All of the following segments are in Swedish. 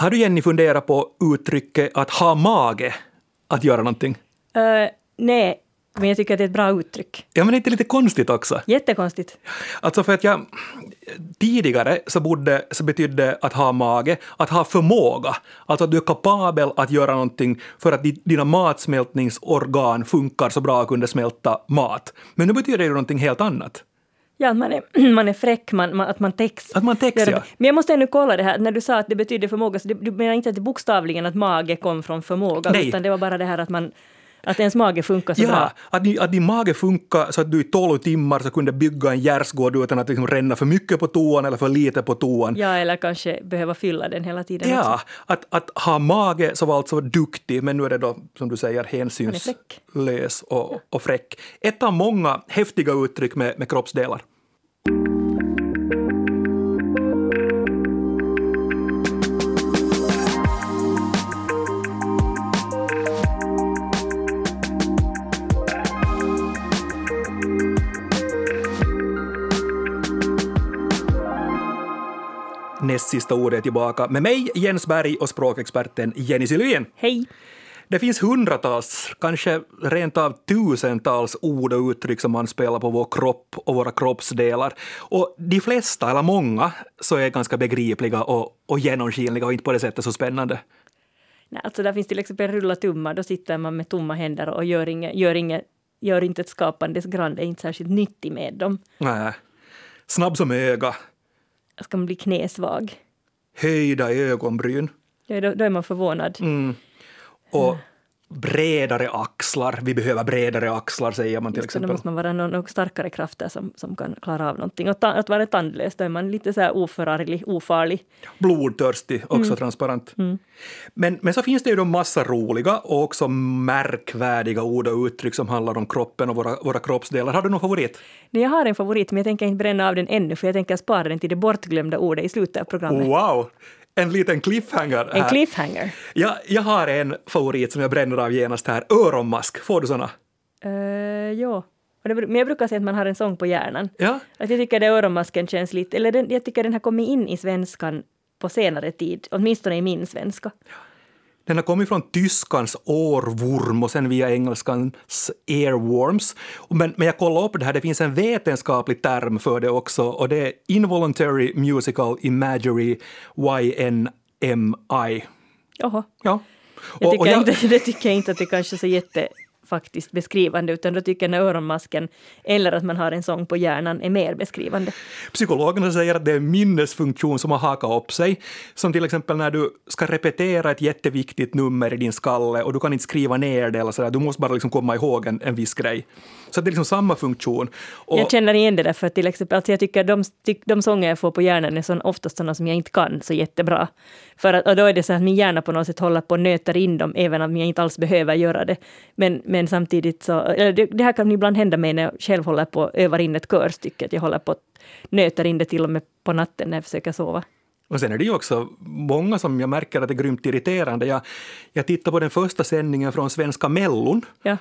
Har du Jenny funderat på uttrycket att ha mage att göra någonting? Uh, nej, men jag tycker att det är ett bra uttryck. Ja, men det är inte lite konstigt också? Jättekonstigt. Alltså för att jag tidigare så, borde, så betydde att ha mage att ha förmåga, alltså att du är kapabel att göra någonting för att dina matsmältningsorgan funkar så bra att kunna smälta mat. Men nu betyder det någonting helt annat. Ja, att man är, man är fräck, man, man, att man täcks. Att man täcks, ja. Men jag måste ännu kolla det här, när du sa att det betyder förmåga, så det, du menar inte att det bokstavligen att mage kom från förmåga, Nej. utan det var bara det här att man att ens mage funkar så ja, bra? Att, din, att din mage funkar så att du i 12 timmar så kunde bygga en gärdsgård utan att liksom ränna för mycket på toan eller för lite på toan. Ja, eller kanske behöva fylla den hela tiden Ja, också. att, att ha mage så var alltså duktig, men nu är det då som du säger hänsynslös och, och fräck. Ett av många häftiga uttryck med, med kroppsdelar. Näst sista ordet tillbaka med mig, Jens Berg och språkexperten Jenny Sylvén. Hej! Det finns hundratals, kanske rent av tusentals ord och uttryck som anspelar på vår kropp och våra kroppsdelar. Och de flesta, eller många, så är ganska begripliga och, och genomskinliga och inte på det sättet så spännande. Nej, alltså där finns till exempel rulla tummar, då sitter man med tomma händer och gör, inget, gör, inget, gör inte ett skapandes grand, är inte särskilt nyttig med dem. Nej. Snabb som öga. Ska man bli knäsvag? Höjda ögonbryn. Ja, då, då är man förvånad. Mm. Och bredare axlar. Vi behöver bredare axlar, säger man till Just exempel. Då måste man vara någon starkare krafter som, som kan klara av någonting. Och ta, att vara tandlös, då är man lite så här oförarglig, ofarlig. Blodtörstig, också Mm. transparent. Men, men så finns det ju då massa roliga och också märkvärdiga ord och uttryck som handlar om kroppen och våra, våra kroppsdelar. Har du någon favorit? Nej, jag har en favorit, men jag tänker inte bränna av den ännu, för jag tänker spara den till det bortglömda ordet i slutet av programmet. Wow! En liten cliffhanger. En cliffhanger. Ja, jag har en favorit som jag bränner av genast här. Öronmask. Får du såna? Uh, ja. Men jag brukar säga att man har en sång på hjärnan. Ja. Att jag tycker att öronmasken känns lite, eller den, jag tycker den har kommit in i svenskan på senare tid, åtminstone i min svenska. Den har kommit från tyskans årvorm och sen via engelskans airworms. Men, men jag kollade upp det här, det finns en vetenskaplig term för det också och det är involuntary musical imagery, YNMI. Jaha. Ja. Jag Och- tycker och jag- inte, det tycker jag inte att det kanske är så jätte faktiskt beskrivande, utan då tycker jag när öronmasken eller att man har en sång på hjärnan är mer beskrivande. Psykologerna säger att det är en minnesfunktion som har hakat upp sig. Som till exempel när du ska repetera ett jätteviktigt nummer i din skalle och du kan inte skriva ner det eller sådär, du måste bara liksom komma ihåg en, en viss grej. Så det är liksom samma funktion. Och, Jag känner igen det där, för till exempel, alltså jag tycker de, de sånger jag får på hjärnan är sån, oftast sådana som jag inte kan så jättebra. För att, och då är det så att min hjärna på något sätt håller på och nöter in dem, även om jag inte alls behöver göra det. Men, men samtidigt så, det, det här kan ibland hända mig när jag själv håller på och övar in ett körstycke, att jag håller på att nöter in det till och med på natten när jag försöker sova. och sen är det ju också många som jag märker att det är grymt irriterande. Jag, jag tittade på den första sändningen från Svenska Mellon Ja.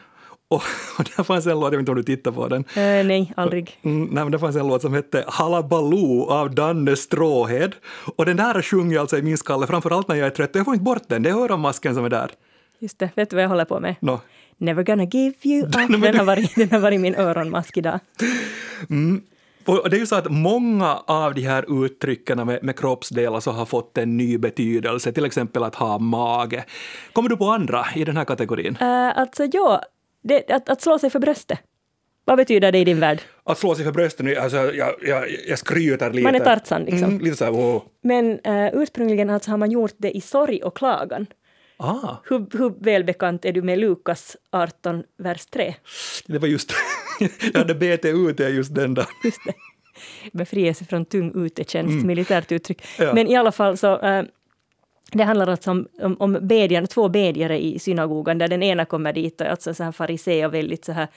Och, och där fanns en låt, jag vet inte om du tittade på den, Eh, nej, aldrig. Mm, nej, men det fanns en låt som hette Hallabaloo av Danne Stråhed. Och den där sjunger jag alltså i min skalle, framförallt när jag är trött. Jag får inte bort den, det är öronmasken som är där. Just det, vet du vad jag håller på med? Nå. Never gonna give you up. Den har varit, den har varit min öronmask idag. Och det är ju så att många av de här uttrycken med, med kroppsdelar så har fått en ny betydelse, till exempel att ha mage. Kommer du på andra i den här kategorin? Uh, alltså ja, det, att, att slå sig för bröstet. Vad betyder det i din värld? Att slå sig för bröstet, alltså, jag, jag, jag skryter lite. Man är Tarzan, liksom. Mm, lite så här, wow. Men uh, ursprungligen alltså har man gjort det i sorg och klagan. Ah, Hur, hur välbekant är du med Lukas 18, vers 3? det var just, jag hade BT ut just den där. Just det. Befrielse från tung utetjänst, militärt uttryck. Ja. Men i alla fall så eh, det handlar alltså om, om, om bedjan, två bedjare i synagogan där den ena kommer dit och är alltså så här farisé och väldigt så här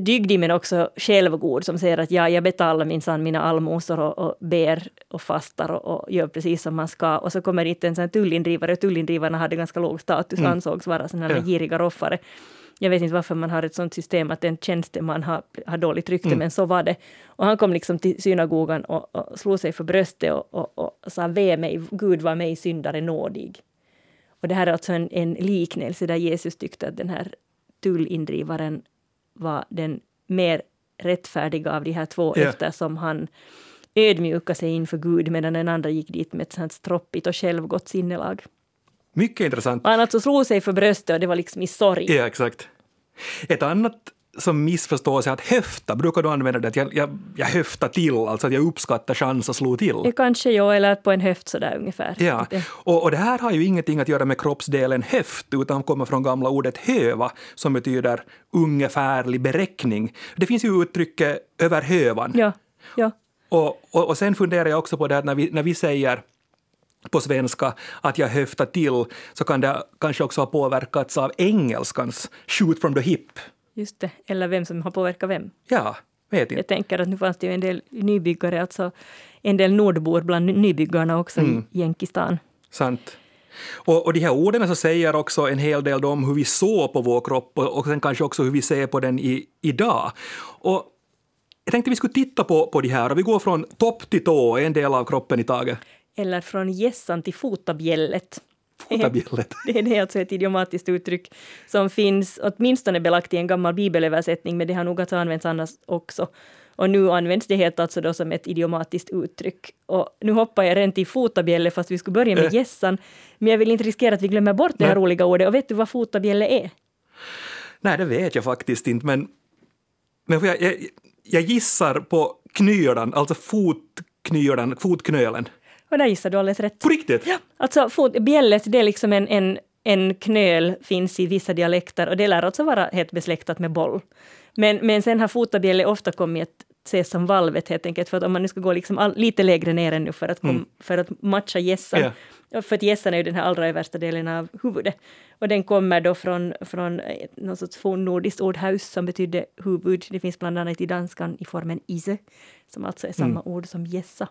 dygdig men också självgod som säger att ja, jag betalar minsann mina allmosor och, och ber och fastar och, och gör precis som man ska. Och så kommer dit en sån tullindrivare och tullindrivarna hade ganska låg status och ansågs vara sådana Ja. här giriga roffare. Jag vet inte varför man har ett sånt system att en tjänsteman har, har dåligt rykte, Mm. men så var det. Och han kom liksom till synagogan och, och slog sig för bröstet och, och, och sa ve mig, Gud var mig syndare nådig. Och det här är alltså en, en liknelse där Jesus tyckte att den här tullindrivaren var den mer rättfärdiga av de här två Ja. eftersom han ödmjukade sig inför Gud medan den andra gick dit med ett sånt stroppigt och självgott sinnelag. Mycket intressant. Han alltså slog sig för bröstet och det var liksom i sorg. Ja, exakt. Ett annat som missförstås är att höfta, brukar du använda det? Att jag, jag, jag höftar till, alltså att jag uppskattar chans att slå till. Ja, kanske jag, eller på en höft sådär ungefär. Ja, och, och det här har ju ingenting att göra med kroppsdelen höft, utan kommer från gamla ordet höva, som betyder ungefärlig beräkning. Det finns ju uttrycket över hövan. Ja, ja. Och, och, och sen funderar jag också på det att när vi, när vi säger på svenska att jag höftar till, så kan det kanske också ha påverkats av engelskans shoot from the hip. Just det. Eller vem som har påverkat vem. Ja, vet Jag inte. tänker att nu fanns det ju en del nybyggare, alltså en del nordbor bland nybyggarna också Mm. i Jänkistan. Sant. Och, och de här orden så säger också en hel del om hur vi såg på vår kropp och, och sen kanske också hur vi ser på den i, idag. Och jag tänkte vi skulle titta på, på de här och vi går från topp till tå, en del av kroppen i taget. Eller från gässan till fotabjället. Fotabjället. Det är det alltså ett idiomatiskt uttryck som finns åtminstone belagt i en gammal bibelöversättning, men det har nog alltså använts annars också. Och nu används det helt alltså då som ett idiomatiskt uttryck. Och nu hoppar jag rent till fotabjälle fast vi skulle börja med Eh. gässan. Men jag vill inte riskera att vi glömmer bort det här Nej. roliga ordet. Och vet du vad fotabjälle är? Nej, det vet jag faktiskt inte, men, men jag, jag, jag gissar på knylan, alltså fotknölen. Och där gissar du alldeles rätt. På riktigt? Ja, alltså fot, bjället det är liksom en, en, en knöl, finns i vissa dialekter och det lär alltså vara helt besläktat med boll. Men, men sen har fotabjälle ofta kommit att ses som valvet helt enkelt, för att om man nu ska gå liksom all, lite lägre ner ännu för att, kom, för att matcha gässan. Ja, För att gässan är ju den här allra översta delen av huvudet. Och den kommer då från, från eh, någon sorts fornnordiskt ord haus som betyder huvud. Det finns bland annat i danskan i formen ise, som alltså är samma ord som gässa.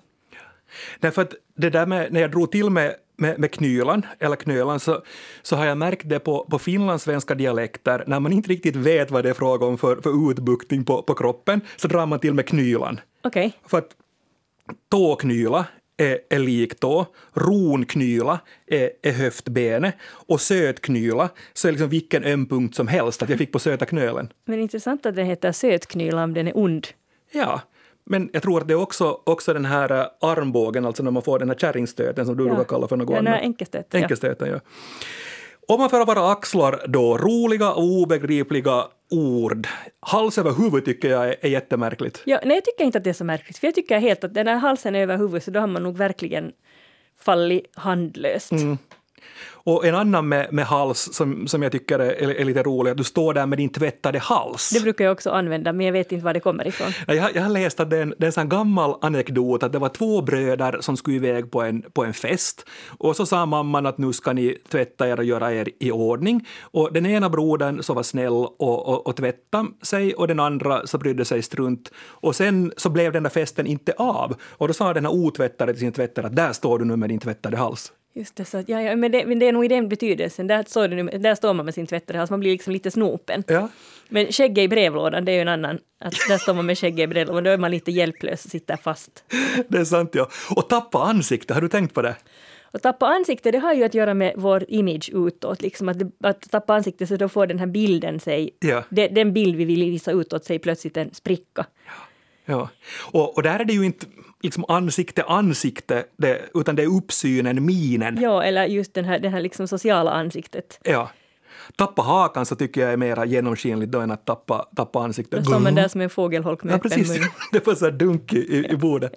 Därför att det där med, när jag drog till med, med, med knylan, eller knölan, så, så har jag märkt det på, på finlandssvenska dialekter, när man inte riktigt vet vad det är fråga om för, för utbuktning på, på kroppen, så drar man till med knylan. Okej, För att tåknyla är, är liktå, ronknyla är, är höftbenet och sötknyla så är liksom vilken öm punkt som helst, att jag fick på söta knölen. men intressant att den heter sötknyla om den är ond. Ja, men jag tror att det är också, också den här eh, armbågen, alltså när man får den här kärringstöten som du brukar kalla för något ja, annat. nej, enkelstöt. Ja. Enkelstöten, ja. Om man för våra axlar då, roliga och obegripliga ord. Hals över huvud tycker jag är, är jättemärkligt. Ja, nej, jag tycker inte att det är så märkligt, för jag tycker helt att den där halsen över huvudet, så då har man nog verkligen fallit handlöst. Mm. Och en annan med, med hals som, som jag tycker är, är lite rolig, att du står där med din tvättade hals. Det brukar jag också använda, men jag vet inte var det kommer ifrån. Ja, Jag, jag har läst att det är en, det är en gammal anekdot att det var två bröder som skulle iväg på en, på en fest och så sa mamman att nu ska ni tvätta er och göra er i ordning. Och den ena brodern så var snäll och, och, och tvätta sig och den andra så brydde sig strunt. Och sen så blev den där festen inte av och då sa den här otvättade till sin tvättare att där står du nu med din tvättade hals. Just det, så att, ja, ja, men, det, men det är nog i den betydelsen. Där, står det nu, där står man med sin tvättare hals, man blir liksom lite snopen. Ja. Men skägget i brevlådan, det är ju en annan. Att där står man med skägget i brevlådan, då är man lite hjälplös och sitter fast. Det är sant ja. Och tappa ansikte, har du tänkt på det? Och tappa ansikte, det har ju att göra med vår image utåt. Liksom att, det, att tappa ansikte, så då får den här bilden sig, Ja. de, den bild vi vill visa utåt sig plötsligt en spricka. Ja, och, och där är det ju inte liksom ansikte ansikte, det, utan det är uppsynen, minen. Ja, eller just den här, det här liksom sociala ansiktet. Ja. Tappa hakan så tycker jag är mer genomskinligt då än att tappa, tappa ansiktet. Står man där som en fågelholk med Ja, precis. mun. det var så här dunk i, i, i bordet.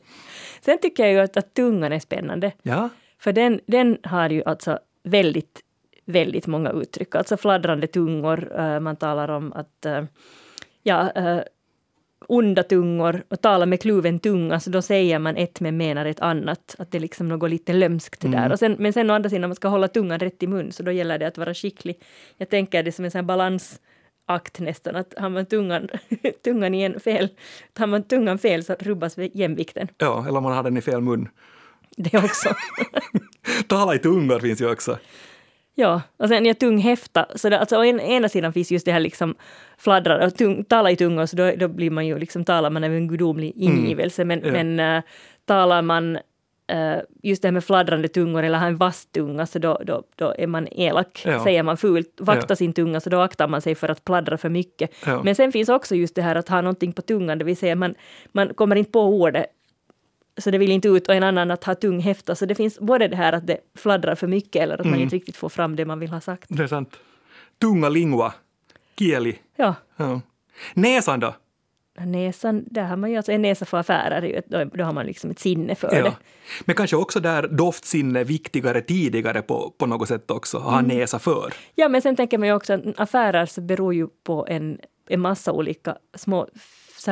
Sen tycker jag ju att, att tungan är spännande. Ja, För den, den har ju alltså väldigt, väldigt många uttryck. Alltså fladdrande tungor, eh, man talar om att eh, ja, eh, onda tungor och tala med kluven tunga, så då säger man ett men menar ett annat. Att det är liksom något lite lömskt där. Och sen, men sen å andra sidan, man ska hålla tungan rätt i mun, så då gäller det att vara skicklig. Jag tänker det som en sån balansakt nästan, att har man tungan, tungan i en fel, har man tungan fel så rubbas jämvikten. ja, eller om man har den i fel mun. Det också. Tala i tungor finns ju också. Ja, och sen ja, tung häfta. Så det, alltså, å en, ena sidan finns just det här liksom fladdrar och tung, tala i tungor, så då, då blir man ju liksom, talar man av en gudomlig ingivelse. Men, Ja. men äh, talar man äh, just det här med fladdrande tungor eller har en vass tunga, så då, då, då är man elak, Ja. säger man fult. Vakta Ja. sin tunga, så då aktar man sig för att pladdra för mycket. Men sen finns också just det här att ha någonting på tungan, det vill säga man, man kommer inte på ordet så det vill inte ut och en annan att ha tung häfta. Så det finns både det här att det fladdrar för mycket eller att man inte riktigt får fram det man vill ha sagt. Det är sant. Tunga lingua. Kieli. Ja, Ja. Näsan då? näsan, där har man ju alltså en näsa för affärer, då, då har man liksom ett sinne för det. Ja. Men kanske också där doftsinne viktigare tidigare på, på något sätt också, ha Mm. näsa för. Ja, men sen tänker man ju också att affärer så beror ju på en, en massa olika små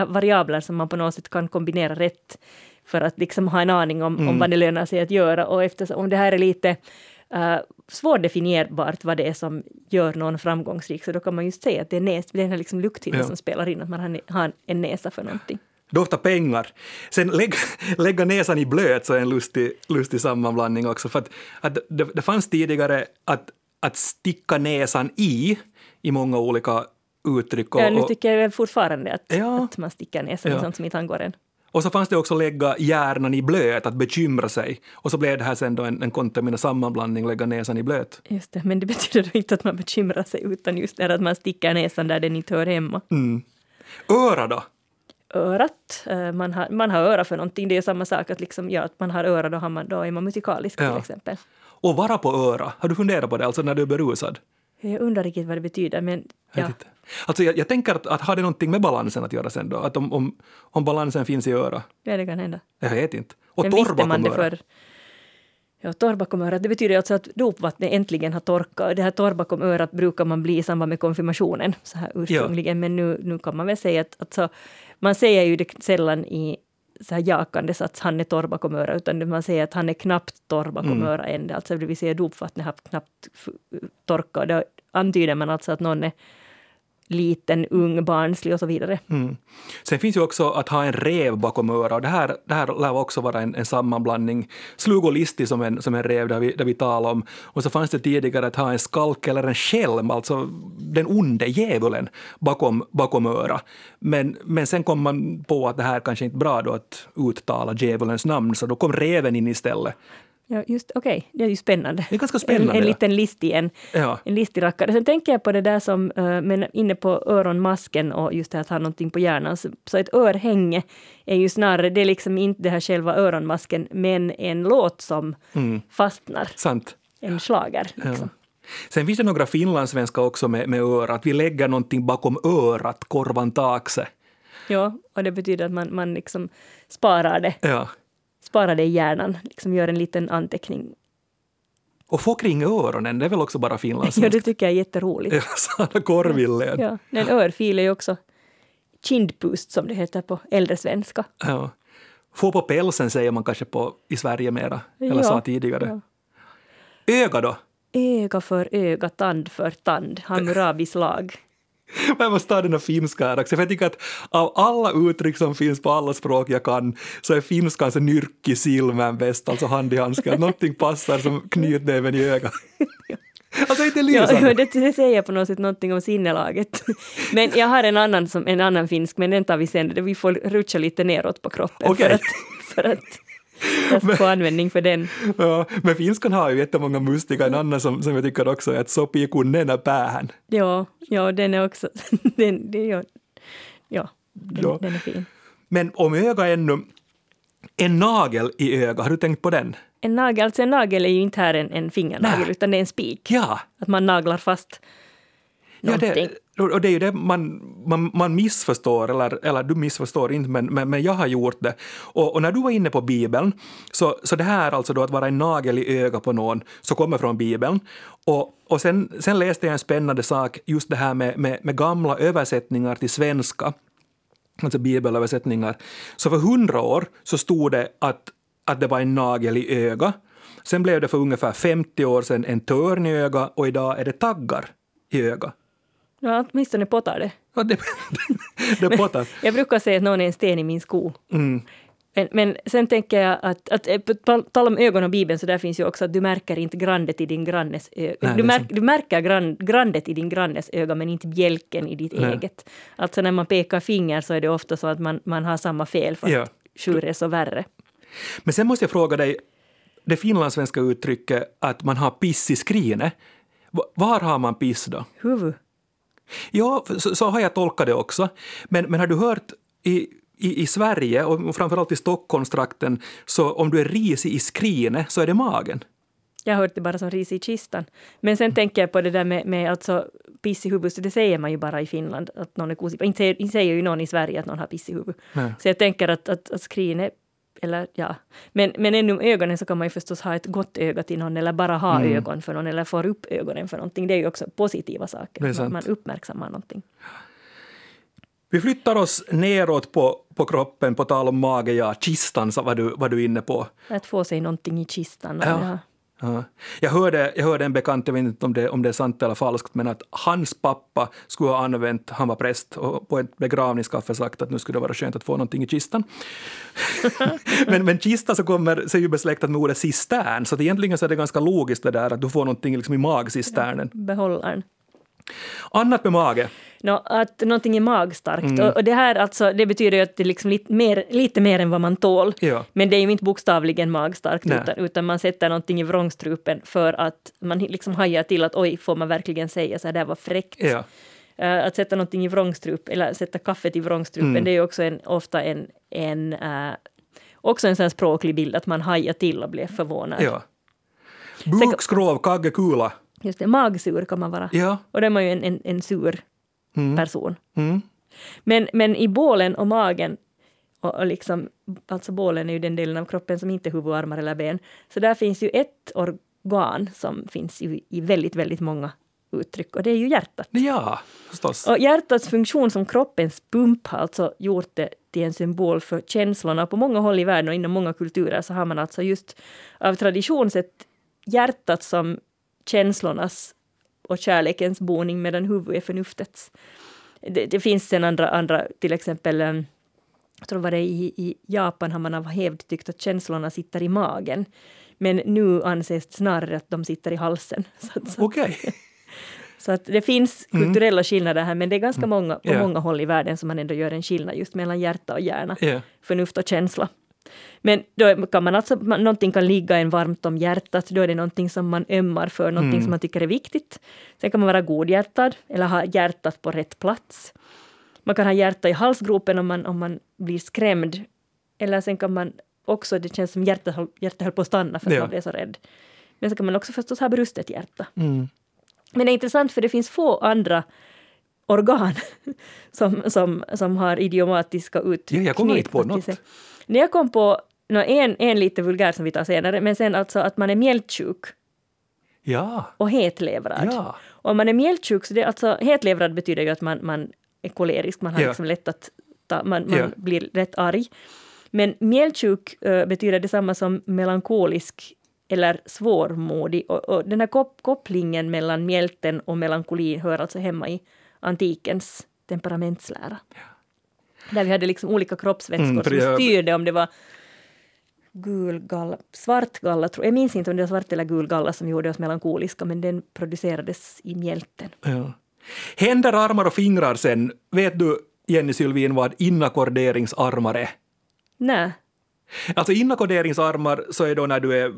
variabler som man på något sätt kan kombinera rätt för att liksom ha en aning om, om vad det lönar sig att göra. Och eftersom om det här är lite uh, svårdefinierbart vad det är som gör någon framgångsrik, så då kan man just säga att det är, näs, den här liksom lukthinnan Ja. som spelar in, att man har, en- näsa för någonting. Dofta pengar. Sen lägga, lägga näsan i blöt så är en lustig, lustig sammanblandning också. För att, att det, det fanns tidigare att, att sticka näsan i, i många olika uttryck. Och, ja, nu tycker jag fortfarande att, Ja. att man stickar näsan Ja. i sånt som inte angår en. Och så fanns det också lägga hjärnan i blöt, att bekymra sig. Och så blev det här sen då en, en kontamina sammanblandning, lägga näsan i blöt. Just det, men det betyder då inte att man bekymrar sig, utan just det att man stickar näsan där den inte hör hemma. Öra då? Örat, eh, man har, man har öra för någonting, det är samma sak att liksom, ja, att man har öra, då, har man, då är man musikalisk Ja. till exempel. Och vara på öra. Har du funderat på det, alltså när du är berusad? Jag undrar riktigt vad det betyder, men ja. Alltså jag, jag tänker att, att har det någonting med balansen att göra sen då? Att om, om, om balansen finns i öra? ja, det kan hända. Jag vet inte. Och men torr bakom det öra. för Ja, torr bakom örat, det betyder alltså att dopvattnet äntligen har torkat. Det här torr bakom örat brukar man bli i samband med konfirmationen, så här ursprungligen, men nu, nu kan man väl säga att alltså, man säger ju det sällan i så här jakandes att han är torr bakom örat, utan man säger att han är knappt torr bakom Mm. örat än. Alltså det vill säga dopvattnet har knappt torkat. Då antyder man alltså att någon är liten, ung, barnslig och så vidare. Mm. Sen finns ju också att ha en rev bakom örat. Och det här, det här lär också vara en, en sammanblandning. Slug och listig som en, som en rev, där vi, där vi talar om. Och så fanns det tidigare att ha en skalk eller en skälm, alltså den onde djävulen, bakom, bakom örat. Men, men sen kom man på att det här kanske inte är bra då att uttala djävulens namn, så då kom reven in istället. Ja, just okej, det är ju spännande. Det är ganska spännande, En, en ja. liten listig en. Ja. En listig rackare. Sen tänker jag på det där som, eh, men inne på öronmasken och just det här att ha någonting på hjärnan. Så, ett örhänge är ju snarare, det är liksom inte det här själva öronmasken, men en låt som fastnar. Sant. En slager. Ja. Liksom. Sen finns det några finlandssvenska också med, med örat. Vi lägger någonting bakom örat, korvan taakse. Ja. och det betyder att man, man liksom sparar det. Ja. Sparar det i hjärnan, liksom gör en liten anteckning. Och få kring öronen, det är väl också bara Ja, finlandssvenska? det tycker jag är jätteroligt. Ja, Sanna Korvilleen. Ja, en örfil är ju också kindpust som det heter på äldre svenska. Ja. Få på pälsen säger man kanske på, i Sverige mera, eller Ja, sa tidigare. Öga då? Öga för öga, tand för tand, Hammurabis lag. Jag måste ta den här finska här också, för jag tycker att av alla uttryck som finns på alla språk jag kan så är finskan så nyrkki silmän bäst, alltså hand i handske, att någonting passar som knytnäven i ögat. Alltså inte Ja, lysande. det, det säger på något sätt någonting om sinnelaget. Men jag har en annan, som, en annan finsk, men den tar vi sen. Vi får rutscha lite neråt på kroppen Okej. för att, för att jag ska få användning för den. Ja, men finskan har ju jättemånga mustiga, en annan som, som jag tycker också är att sopii kun nenä päähän. Ja, ja den är också... Den, det, ja, ja, den, Ja. den är fin. Men om öga ännu, en nagel i öga, har du tänkt på den? En nagel, alltså en nagel är ju inte här en, en fingernagel, Nej. utan det är en spik. Ja, Att man naglar fast ja någonting. det, och det är ju det man, man, man missförstår, eller, eller du missförstår inte, men, men, men jag har gjort det. Och, och när du var inne på Bibeln, så, så det här alltså då att vara en nagel i öga på någon, så kommer från Bibeln. Och, och sen, sen läste jag en spännande sak, just det här med, med, med gamla översättningar till svenska, alltså bibelöversättningar. Så för hundra år så stod det att, att det var en nagel i öga. Sen blev det för ungefär 50 år sedan en törn i öga och idag är det taggar i öga. Ja, åtminstone pottar det. Ja, det, det, det pottar. Jag brukar säga att någon är en sten i min sko. Mm. Men, men sen tänker jag att, att eh, på tal- om ögon och Bibeln, så där finns ju också att du märker inte grandet i din grannes öga. Nej, Du, märk, du märker gran, grandet i din grannes öga, men inte bjälken i ditt Nej. eget. Alltså när man pekar finger så är det ofta så att man, man har samma fel, fast Ja. sju är så värre. Men sen måste jag fråga dig, det finlandssvenska uttrycket att man har piss i skrinet, va- var har man piss då? Huvud. Ja, så, så har jag tolkat det också. Men, men har du hört i, i, i Sverige och framförallt i Stockholmstrakten, så om du är risig i skrinet så är det magen. Jag har hört det bara som ris i kistan. Men sen tänker jag på det där med, med alltså piss i huvudet, så det säger man ju bara i Finland, att någon är kosig. Inte säger, inte säger ju någon i Sverige att någon har piss i huvudet. Så jag tänker att, att, att skrin är, eller ja. Men, men ännu med ögonen så kan man ju förstås ha ett gott öga till någon, eller bara ha Mm. ögon för någon, eller få upp ögonen för någonting. Det är ju också positiva saker. Man, uppmärksammar någonting. Vi flyttar oss neråt på, på kroppen, på tal om mage, ja, kistan så var du, var du inne på. Att få sig någonting i kistan. Ja ja. Jag, hörde, jag hörde en bekant, jag vet inte om det, om det är sant eller falskt, men att hans pappa skulle ha använt, han var präst, och på ett begravningskaffe sagt att nu skulle det vara skönt att få någonting i kistan. men, men kista så kommer, så är ju besläktat med ordet cistern, så att egentligen så är det ganska logiskt det där att du får någonting liksom i magcisternen. Behållaren. Annat med mage. Nå, att någonting är magstarkt. Mm. Och, och det här alltså, det betyder ju att det är liksom lite, mer, lite mer än vad man tål. Ja. Men det är ju inte bokstavligen magstarkt, utan, utan man sätter någonting i vrångstrupen för att man liksom hajar till att oj, får man verkligen säga så här, det här var fräckt. Ja. Eh, att sätta någonting i vrångstrup, eller sätta kaffet i vrångstrupen, Mm. det är ju också en, ofta en, en eh, också en sån språklig bild, att man hajar till och blir förvånad. ja. Bukskrov, kaggekula. Just det, magsur kan man vara. Ja. Och då är man ju en, en, en sur person. Mm. Men, men i bålen och magen, och, och liksom, alltså bålen är ju den delen av kroppen som inte är huvud, armar eller ben, så där finns ju ett organ som finns ju i väldigt, väldigt många uttryck, och det är ju hjärtat. Ja, förstås. Och hjärtats funktion som kroppens pump har alltså gjort det till en symbol för känslorna. På många håll i världen och inom många kulturer så har man alltså just av tradition sett hjärtat som känslornas och kärlekens boning medan huvudet är förnuftets. Det, det finns sen andra, andra till exempel em, jag tror var det i, i Japan har man av hävd tyckt att känslorna sitter i magen. Men nu anses snarare att de sitter i halsen. Så, att- så, att det finns kulturella skillnader här, men det är ganska många, på Ja. många håll i världen som man ändå gör en skillnad just mellan hjärta och hjärna, Ja. förnuft och känsla. Men då kan man alltså, någonting kan ligga en varmt om hjärtat, då är det någonting som man ömmar för, någonting Mm. som man tycker är viktigt. Sen kan man vara godhjärtad eller ha hjärtat på rätt plats. Man kan ha hjärta i halsgropen om man, om man blir skrämd. Eller sen kan man också, det känns som hjärtat, hjärtat höll på att stanna för att Ja. man blev så rädd. Men så kan man också förstås ha brustet hjärta. Mm. Men det är intressant för det finns få andra organ som, som, som har idiomatiska uttryck. Ja, jag kommer inte på något. När jag kom på no, en, en lite vulgär som vi tar senare, men sen alltså att man är mjältsjuk Ja. och hetlevrad. Ja. Och om man är mjältsjuk, så det, alltså hetlevrad betyder ju att man, man är kolerisk, man har Ja. liksom lätt att ta, man, man Ja. blir rätt arg. Men mjältsjuk eh, betyder detsamma som melankolisk eller svårmodig. Och, och den här kop kopplingen mellan mjälten och melankolin hör alltså hemma i antikens temperamentslära. Där vi hade liksom olika kroppsvätskor Mm, som jag- styrde om det var gul galla, svart galla, tror jag. jag minns inte om det var svart eller gul galla som gjorde oss melankoliska, men den producerades i mjälten. Ja. Händer, armar och fingrar sen. Vet du, Jenny Sylvin, vad inackorderingsarmar är? Nej. Alltså inackorderingsarmar så är då när du är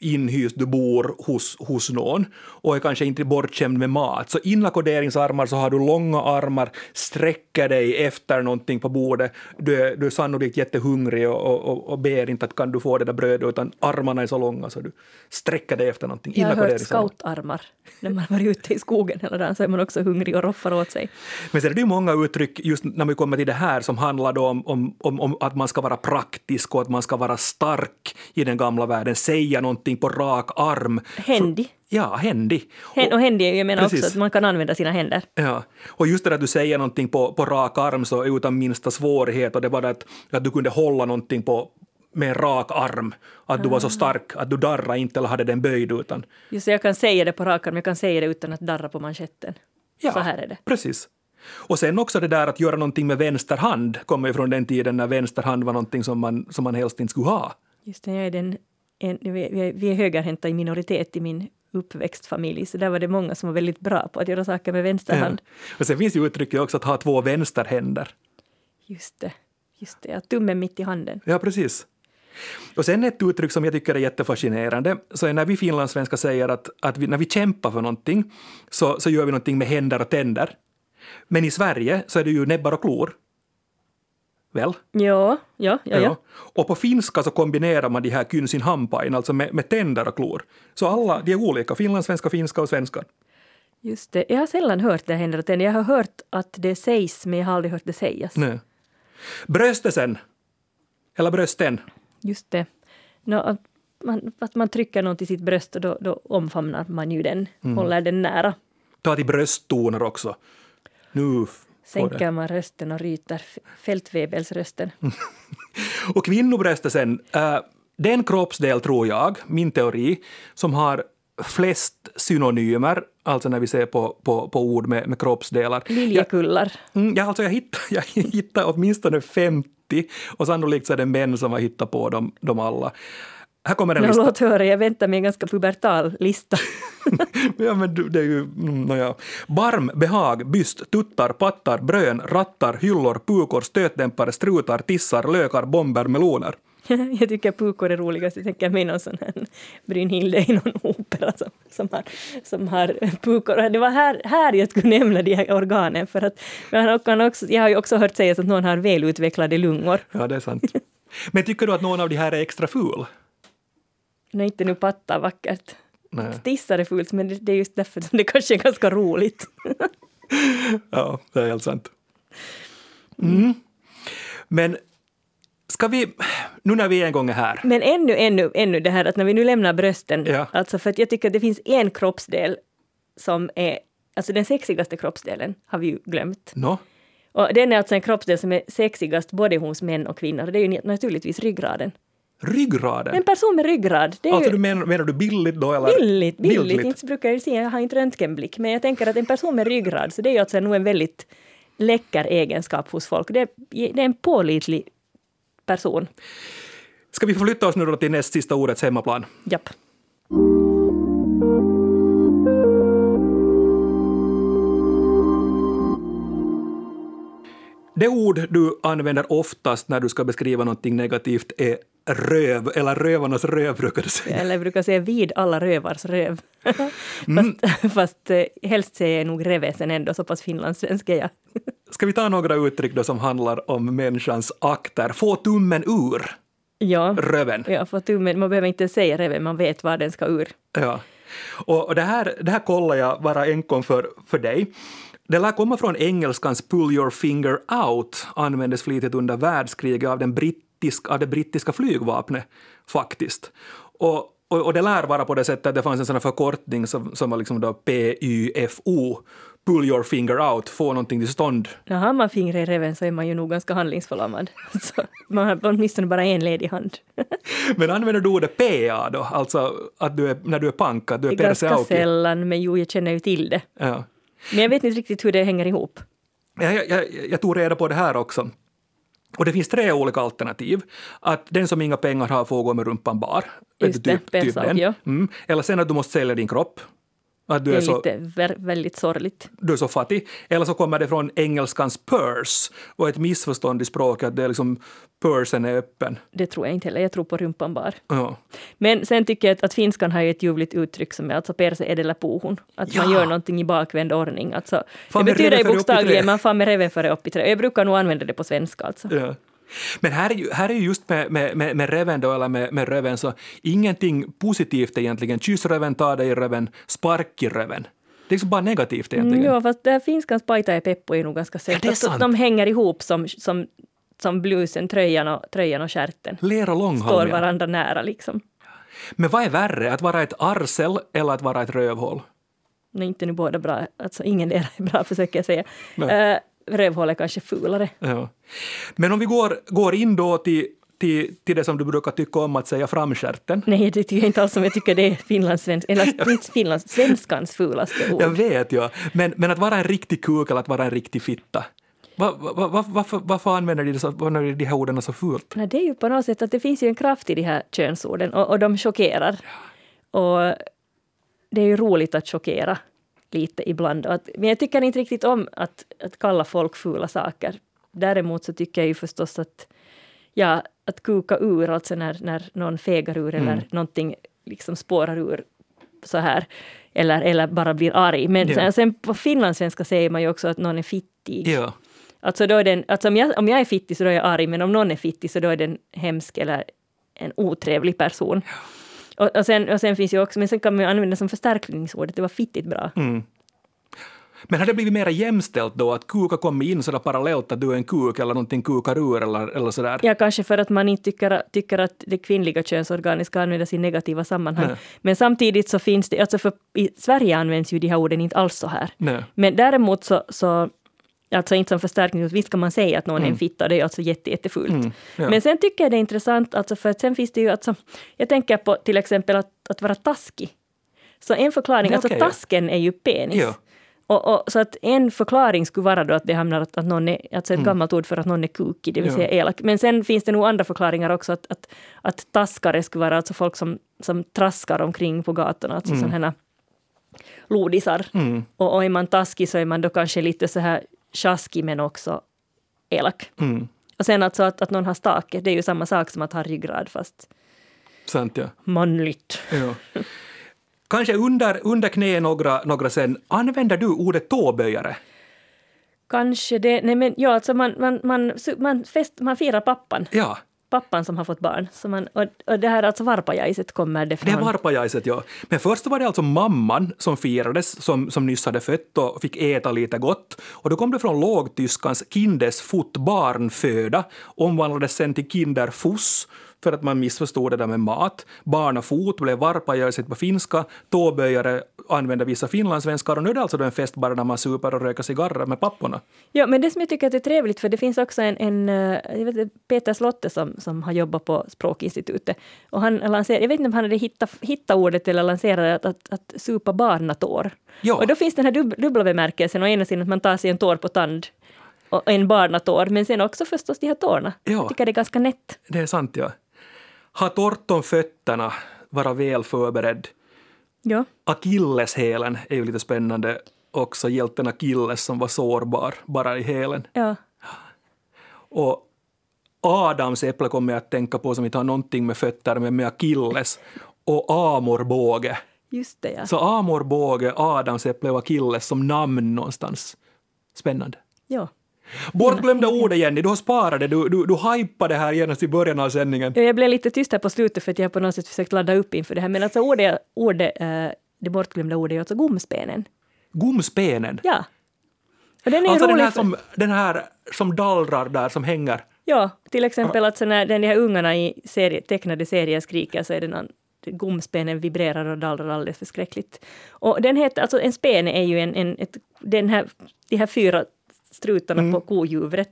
inhyst, du bor hos, hos någon och är kanske inte bortskämd med mat. Så inackorderingsarmar så har du långa armar, sträcker dig efter någonting på bordet, du är, du är sannolikt jättehungrig och, och, och, ber inte att kan du få det där brödet utan armarna är så långa så du sträcker dig efter någonting. Jag har hört scoutarmar. När man varit ute i skogen hela dagen så är man också hungrig och roffar åt sig. Men sen är det ju många uttryck, just när vi kommer till det här, som handlar om, om, om, om att man ska vara praktisk och att man ska vara stark i den gamla världen, säga någonting på rak arm. Händig. Ja, händig. Hän, och händig, jag menar Precis. också att man kan använda sina händer. Ja, och just det att du säger någonting på, på rak arm så utan minsta svårighet och det var det att, att du kunde hålla någonting på med en rak arm, att du var så Ah. stark att du darrade inte eller hade den böjd utan... Just så jag kan säga det på rak arm, jag kan säga det utan att darra på manschetten. Ja, Så här är det. precis. Och sen också det där att göra någonting med vänster hand kommer ju från den tiden när vänster hand var någonting som man, som man helst inte skulle ha. Just det, jag är den, en, vi, är- vi är högerhänta i minoritet i min uppväxtfamilj, så där var det många som var väldigt bra på att göra saker med vänster hand. Och sen finns ju uttrycket också att ha två vänsterhänder. Just det, just det, att tummen mitt i handen. Ja, precis. Och sen ett uttryck som jag tycker är jättefascinerande, så är när vi finlandssvenskar säger att, att vi, när vi kämpar för någonting så, så gör vi någonting med händer och tänder. Men i Sverige så är det ju näbbar och klor. Väl? Ja, ja, ja, ja. Och på finska så kombinerar man de här kynsin hampain, alltså med, med tänder och klor. Så alla, de är olika, finlandssvenska, finska och svenska. Just det. Jag har sällan hört det tänder. Jag har hört att det sägs, men jag har aldrig hört det sägas. Nej. Bröstesen, eller brösten, Just det. Nå, att, man, att man trycker något i sitt bröst och då, då omfamnar man ju den, Mm. håller den nära. ta till brösttoner också. Nu. Sänker man rösten och ryter fältvebelsrösten. Och kvinnobröstesen, äh, den kroppsdel tror jag, min teori, som har flest synonymer, alltså när vi ser på, på, på ord med, med kroppsdelar. Liljekullar. Mm, ja, alltså jag hittade, jag hittade åtminstone 50 och sannolikt så är det män som har hittat på dem, dem alla. Här kommer en lista. låt höra, jag väntar med en ganska pubertal lista. ja, men du, det är ju, mm, nåja. Barm, behag, byst, tuttar, pattar, brön, rattar, hyllor, pukor, stötdämpare, strutar, tissar, lökar, bomber, meloner. jag tycker pukor är roligast. Jag tänker mig någon sån här Brynhilde i någon opera som, som, har, som har pukor. Det var här, här jag skulle nämna de här organen. För att, kan också, jag har ju också hört sägas att någon har välutvecklade lungor. Ja, det är sant. Men tycker du att någon av de här är extra ful? Nej, inte nu pattar vackert. Nej. Tissar är fult, men det, är just därför som det kanske är ganska roligt. Ja, det är helt sant. Mm. Men ska vi, nu när vi en gång är här, Men ännu, ännu, ännu det här att när vi nu lämnar brösten, Ja. alltså för att jag tycker att det finns en kroppsdel som är, alltså den sexigaste kroppsdelen har vi ju glömt. no, Och den är alltså en kroppsdel som är sexigast både hos män och kvinnor. Det är ju naturligtvis ryggraden. Ryggraden. En person med ryggrad, det är Alltså ju du menar, menar du billigt då eller? billigt, billigt. Inte brukar jag se, jag har inte röntgenblick, men jag tänker att en person med ryggrad, så det är ju alltså nog en väldigt läcker egenskap hos folk. Det är, det är en pålitlig person. Ska vi förflytta oss nu då till näst sista ordets hemmaplan? Japp. Det ord du använder oftast när du ska beskriva någonting negativt är röv, eller rövarnas röv brukar du säga. Eller jag brukar säga vid alla rövars röv. Mm. fast, fast eh, helst säger jag nog revesen ändå, så pass finlandssvensk är jag. Ska vi ta några uttryck då som handlar om människans akter? Få tummen ur Ja, röven. ja för tummen, man behöver inte säga reven, man vet var den ska ur. Ja. Och och det här, det här kollar jag bara enkom för, för dig. Det lär komma från engelskans pull your finger out, användes flitigt under världskriget av, den brittisk, av det brittiska flygvapnet faktiskt. Och, och, och det lär vara på det sättet att det fanns en sån här förkortning som, som var liksom då PYFO, pull your finger out, få någonting till stånd. Ja, har man fingret i reven så är man ju nog ganska handlingsförlamad. Så man har åtminstone bara en ledig hand. Men använder du ordet PA då, alltså att du är, när du är pank, att du är är ganska perseauki? sällan, men jo, jag känner ju till det. Ja. Men jag vet inte riktigt hur det hänger ihop. Jag, jag, jag, jag tog reda på det här också. Och det finns tre olika alternativ. Att den som inga pengar har får gå med rumpan bar. Just det, pensauk, den. ja. Mm. Eller sen att du måste sälja din kropp. Att du Det är, är så, lite väldigt sorgligt. du är så fattig. Eller så kommer det från engelskans purse och ett missförstånd i språket att det är liksom pursen är öppen. Det tror jag inte heller. Jag tror på rumpan bar. Ja. Men sen tycker jag att, att finskan har ju ett ljuvligt uttryck som är alltså perse edellä puuhun. Att man Ja. gör någonting i bakvänd ordning. Alltså, det betyder ju bokstavligen man fan med reven före upp i trä. Jag brukar nog använda det på svenska alltså. Ja. Men här är ju, här är ju just med, med, med, med reven då, eller med, med röven, så ingenting positivt egentligen. Kyss röven, ta dig i röven, spark i röven. Det är liksom bara negativt Mm, egentligen. ja, fast det här finskans paita och peppo är nog ganska Ja, säkert. det är Att de hänger ihop som, som, som blusen, tröjan och, tröjan och stjärten. Ler och Står långhalmiga. varandra nära liksom. Men vad är värre, att vara ett arsel eller att vara ett rövhål? Nej, inte nu båda bra. Alltså ingen del är bra försöker jag säga. Uh, rövhål är kanske fulare. Ja. Men om vi går, går in då till, till, till det som du brukar tycka om att säga framskärten. Nej, det tycker jag inte alls om. Jag tycker det är finlandssvensk, eller finlands, svenskans fulaste ord. Jag vet, ja. Men, men att vara en riktig kuk eller att vara en riktig fitta. Va, va, va, varför, varför använder de, så, använder de här orden så fult? Nej, det är ju på något sätt att det finns ju en kraft i de här könsorden och, och de chockerar. Och det är ju roligt att chockera lite ibland. Att, men jag tycker inte riktigt om att, att kalla folk fula saker. Däremot så tycker jag ju förstås att, ja, att kuka ur, alltså när, när någon fegar ur eller Mm. någonting liksom spårar ur så här. Eller, eller bara blir arg. Men Ja. sen, sen på finlandssvenska säger man ju också att någon är fittig. Ja. Alltså, då är den, alltså om, jag, om jag är fittig så då är jag arg, men om någon är fittig så då är den hemsk eller en otrevlig person. Och, och, sen, och sen finns ju också, men sen kan man ju använda som förstärkningsord, att det var fittigt bra. Mm. Men har det blivit mer jämställt då, att kuka kommer in sådär parallellt, att du är en kuk eller någonting kukar ur eller, eller sådär? Ja, kanske för att man inte tycker, tycker att det kvinnliga könsorganet ska användas i negativa sammanhang. Nej. Men samtidigt så finns det, alltså för i Sverige används ju de här orden inte alls så här. Nej. Men däremot så, så alltså inte som förstärkning, visst kan man säga att någon är en fitta, det är alltså jätte, jättefult. Mm, ja. Men sen tycker jag det är intressant, alltså för att sen finns det ju, alltså, jag tänker på till exempel att, att vara taskig. Så en förklaring, alltså okej, ja. tasken är ju penis. Ja. Och, och, så att en förklaring skulle vara då att det hamnar att, att någon är, alltså ett gammalt ord för att någon är kukig, det vill Mm. Säga elak. Men sen finns det nog andra förklaringar också, att, att, att taskare skulle vara alltså folk som, som traskar omkring på gatorna, alltså Mm. sådana lodisar. Mm. Och, och är man taskig så är man då kanske lite så här tjaskig men också elak. Mm. Och sen alltså att, att någon har stake, det är ju samma sak som att ha ryggrad fast Sant ja. manligt. ja. Kanske under, under knä några, några sen, använder du ordet tåböjare? Kanske det, nej men ja alltså man, man, man, man, fest, man firar pappan, Ja, pappan som har fått barn. Så man, och, och det här alltså varpajaiset kommer det det från. är varpajaiset ja. Men först var det alltså mamman som firades, som, som nyss hade fött och fick äta lite gott. Och då kom det från lågtyskans kindesfot barnföda, omvandlades sen till kinderfuss för att man missförstod det där med mat. Barnafot blev varpajaiset på finska, tåböjare använde vissa finlandssvenskar och nu är det alltså då en fest bara när man super och röker cigarrer med papporna. Ja, men det som jag tycker att är trevligt, för det finns också en, en eh, vet, Peter Slotte som, som har jobbat på Språkinstitutet. Och han lanserade, jag vet inte om han hade hittat, hittat ordet eller lanserade att, att, att supa barnatår. Ja. Och då finns den här dub, dubbla bemärkelsen, å ena sidan att man tar sig en tår på tand och en barnatår, men sen också förstås de här tårna. Ja. Jag tycker det är ganska nätt. Det är sant ja. Ha torrt om fötterna, vara väl förberedd. Ja. Akilleshälen är ju lite spännande också, hjälten Akilles som var sårbar bara i hälen. ja. Och Adams äpple kommer jag att tänka på som inte har någonting med fötter men med Akilles. Och amorbåge. Just det ja. Så amorbåge, Adams äpple och Akilles som namn någonstans. Spännande. ja. Bortglömda ord Jenny, du har sparat det, du, du, du hypade det här genast i början av sändningen. Ja, Jag blev lite tyst här på slutet för att jag på något sätt försökt ladda upp inför det här. Men alltså ordet, ordet eh, det bortglömda ordet är alltså gomspenen. Gomspenen. Ja. Och den är Alltså den här, som, den här som dallrar där, som hänger. Ja, till exempel att så när den de här ungarna i serie, tecknade serier skriker så är det någon gomspenen vibrerar och dallrar alldeles förskräckligt. Och den heter, alltså en spene är ju en, en ett, den här, de här fyra strutarna på kohjulet.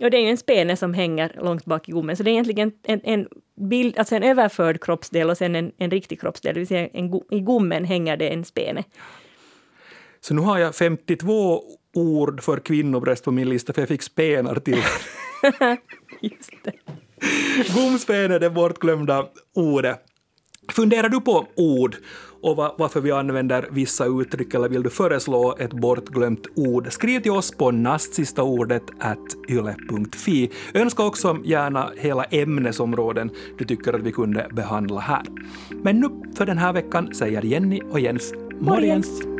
Och det är ju en spene som hänger långt bak i gommen, så det är egentligen en, en bild, alltså en överförd kroppsdel och sen en, en riktig kroppsdel, det vill säga en, i gommen hänger det en spene. Så nu har jag 52 ord för kvinnobröst på min lista för jag fick spenar till. Just det. Gomspen är det bortglömda ordet. Funderar du på ord och va- varför vi använder vissa uttryck eller vill du föreslå ett bortglömt ord? Skriv till oss på nastsistaordet at yle.fi. Önska också gärna hela ämnesområden du tycker att vi kunde behandla här. Men nu för den här veckan säger Jenny och Jens morgens. Morgens.